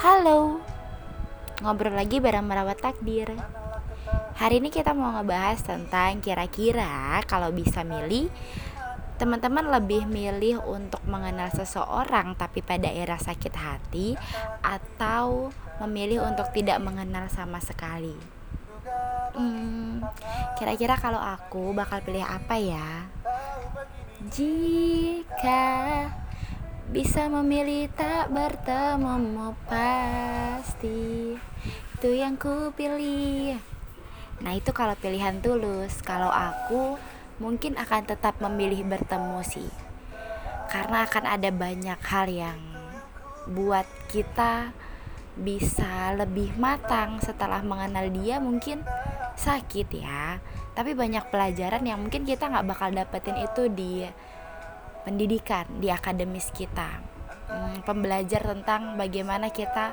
Halo, ngobrol lagi bareng merawat takdir. Hari ini kita mau ngebahas tentang kira-kira kalau bisa milih, teman-teman lebih milih untuk mengenal seseorang tapi pada era sakit hati atau memilih untuk tidak mengenal sama sekali. Hmm, kira-kira kalau aku bakal pilih apa ya? Jika bisa memilih tak bertemu pasti. Itu yang ku pilih. Nah itu kalau pilihan tulus. Kalau aku mungkin akan tetap memilih bertemu sih. Karena akan ada banyak hal yang buat kita bisa lebih matang setelah mengenal dia mungkin sakit ya. Tapi banyak pelajaran yang mungkin kita nggak bakal dapetin itu di pendidikan di akademis kita. Hmm, pembelajar tentang bagaimana kita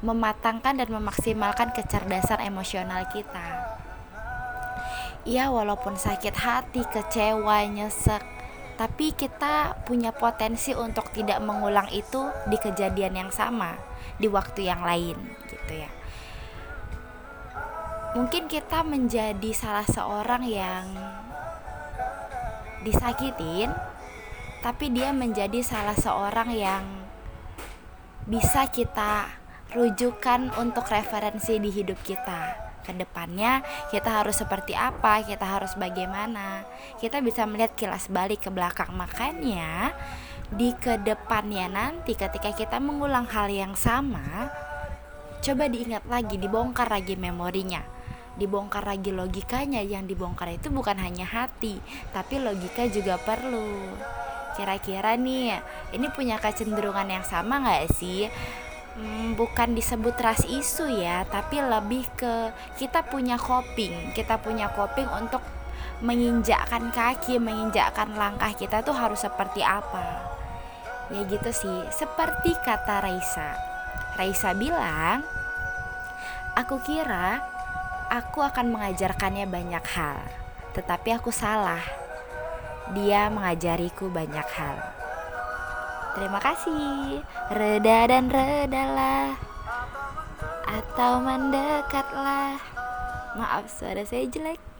mematangkan dan memaksimalkan kecerdasan emosional kita. Ya walaupun sakit hati kecewa nyesek tapi kita punya potensi untuk tidak mengulang itu di kejadian yang sama di waktu yang lain gitu ya. Mungkin kita menjadi salah seorang yang disakitin tapi dia menjadi salah seorang yang bisa kita rujukan untuk referensi di hidup kita. Ke depannya kita harus seperti apa, kita harus bagaimana. Kita bisa melihat kilas balik ke belakang. Makanya di ke depannya nanti ketika kita mengulang hal yang sama, coba diingat lagi, dibongkar lagi memorinya dibongkar lagi logikanya yang dibongkar itu bukan hanya hati tapi logika juga perlu Kira-kira nih, ini punya kecenderungan yang sama nggak sih? Hmm, bukan disebut ras isu ya, tapi lebih ke kita punya coping, kita punya coping untuk menginjakkan kaki, menginjakkan langkah kita tuh harus seperti apa. Ya gitu sih, seperti kata Raisa. Raisa bilang, aku kira aku akan mengajarkannya banyak hal, tetapi aku salah dia mengajariku banyak hal. Terima kasih. Reda dan redalah atau mendekatlah. Maaf suara saya jelek.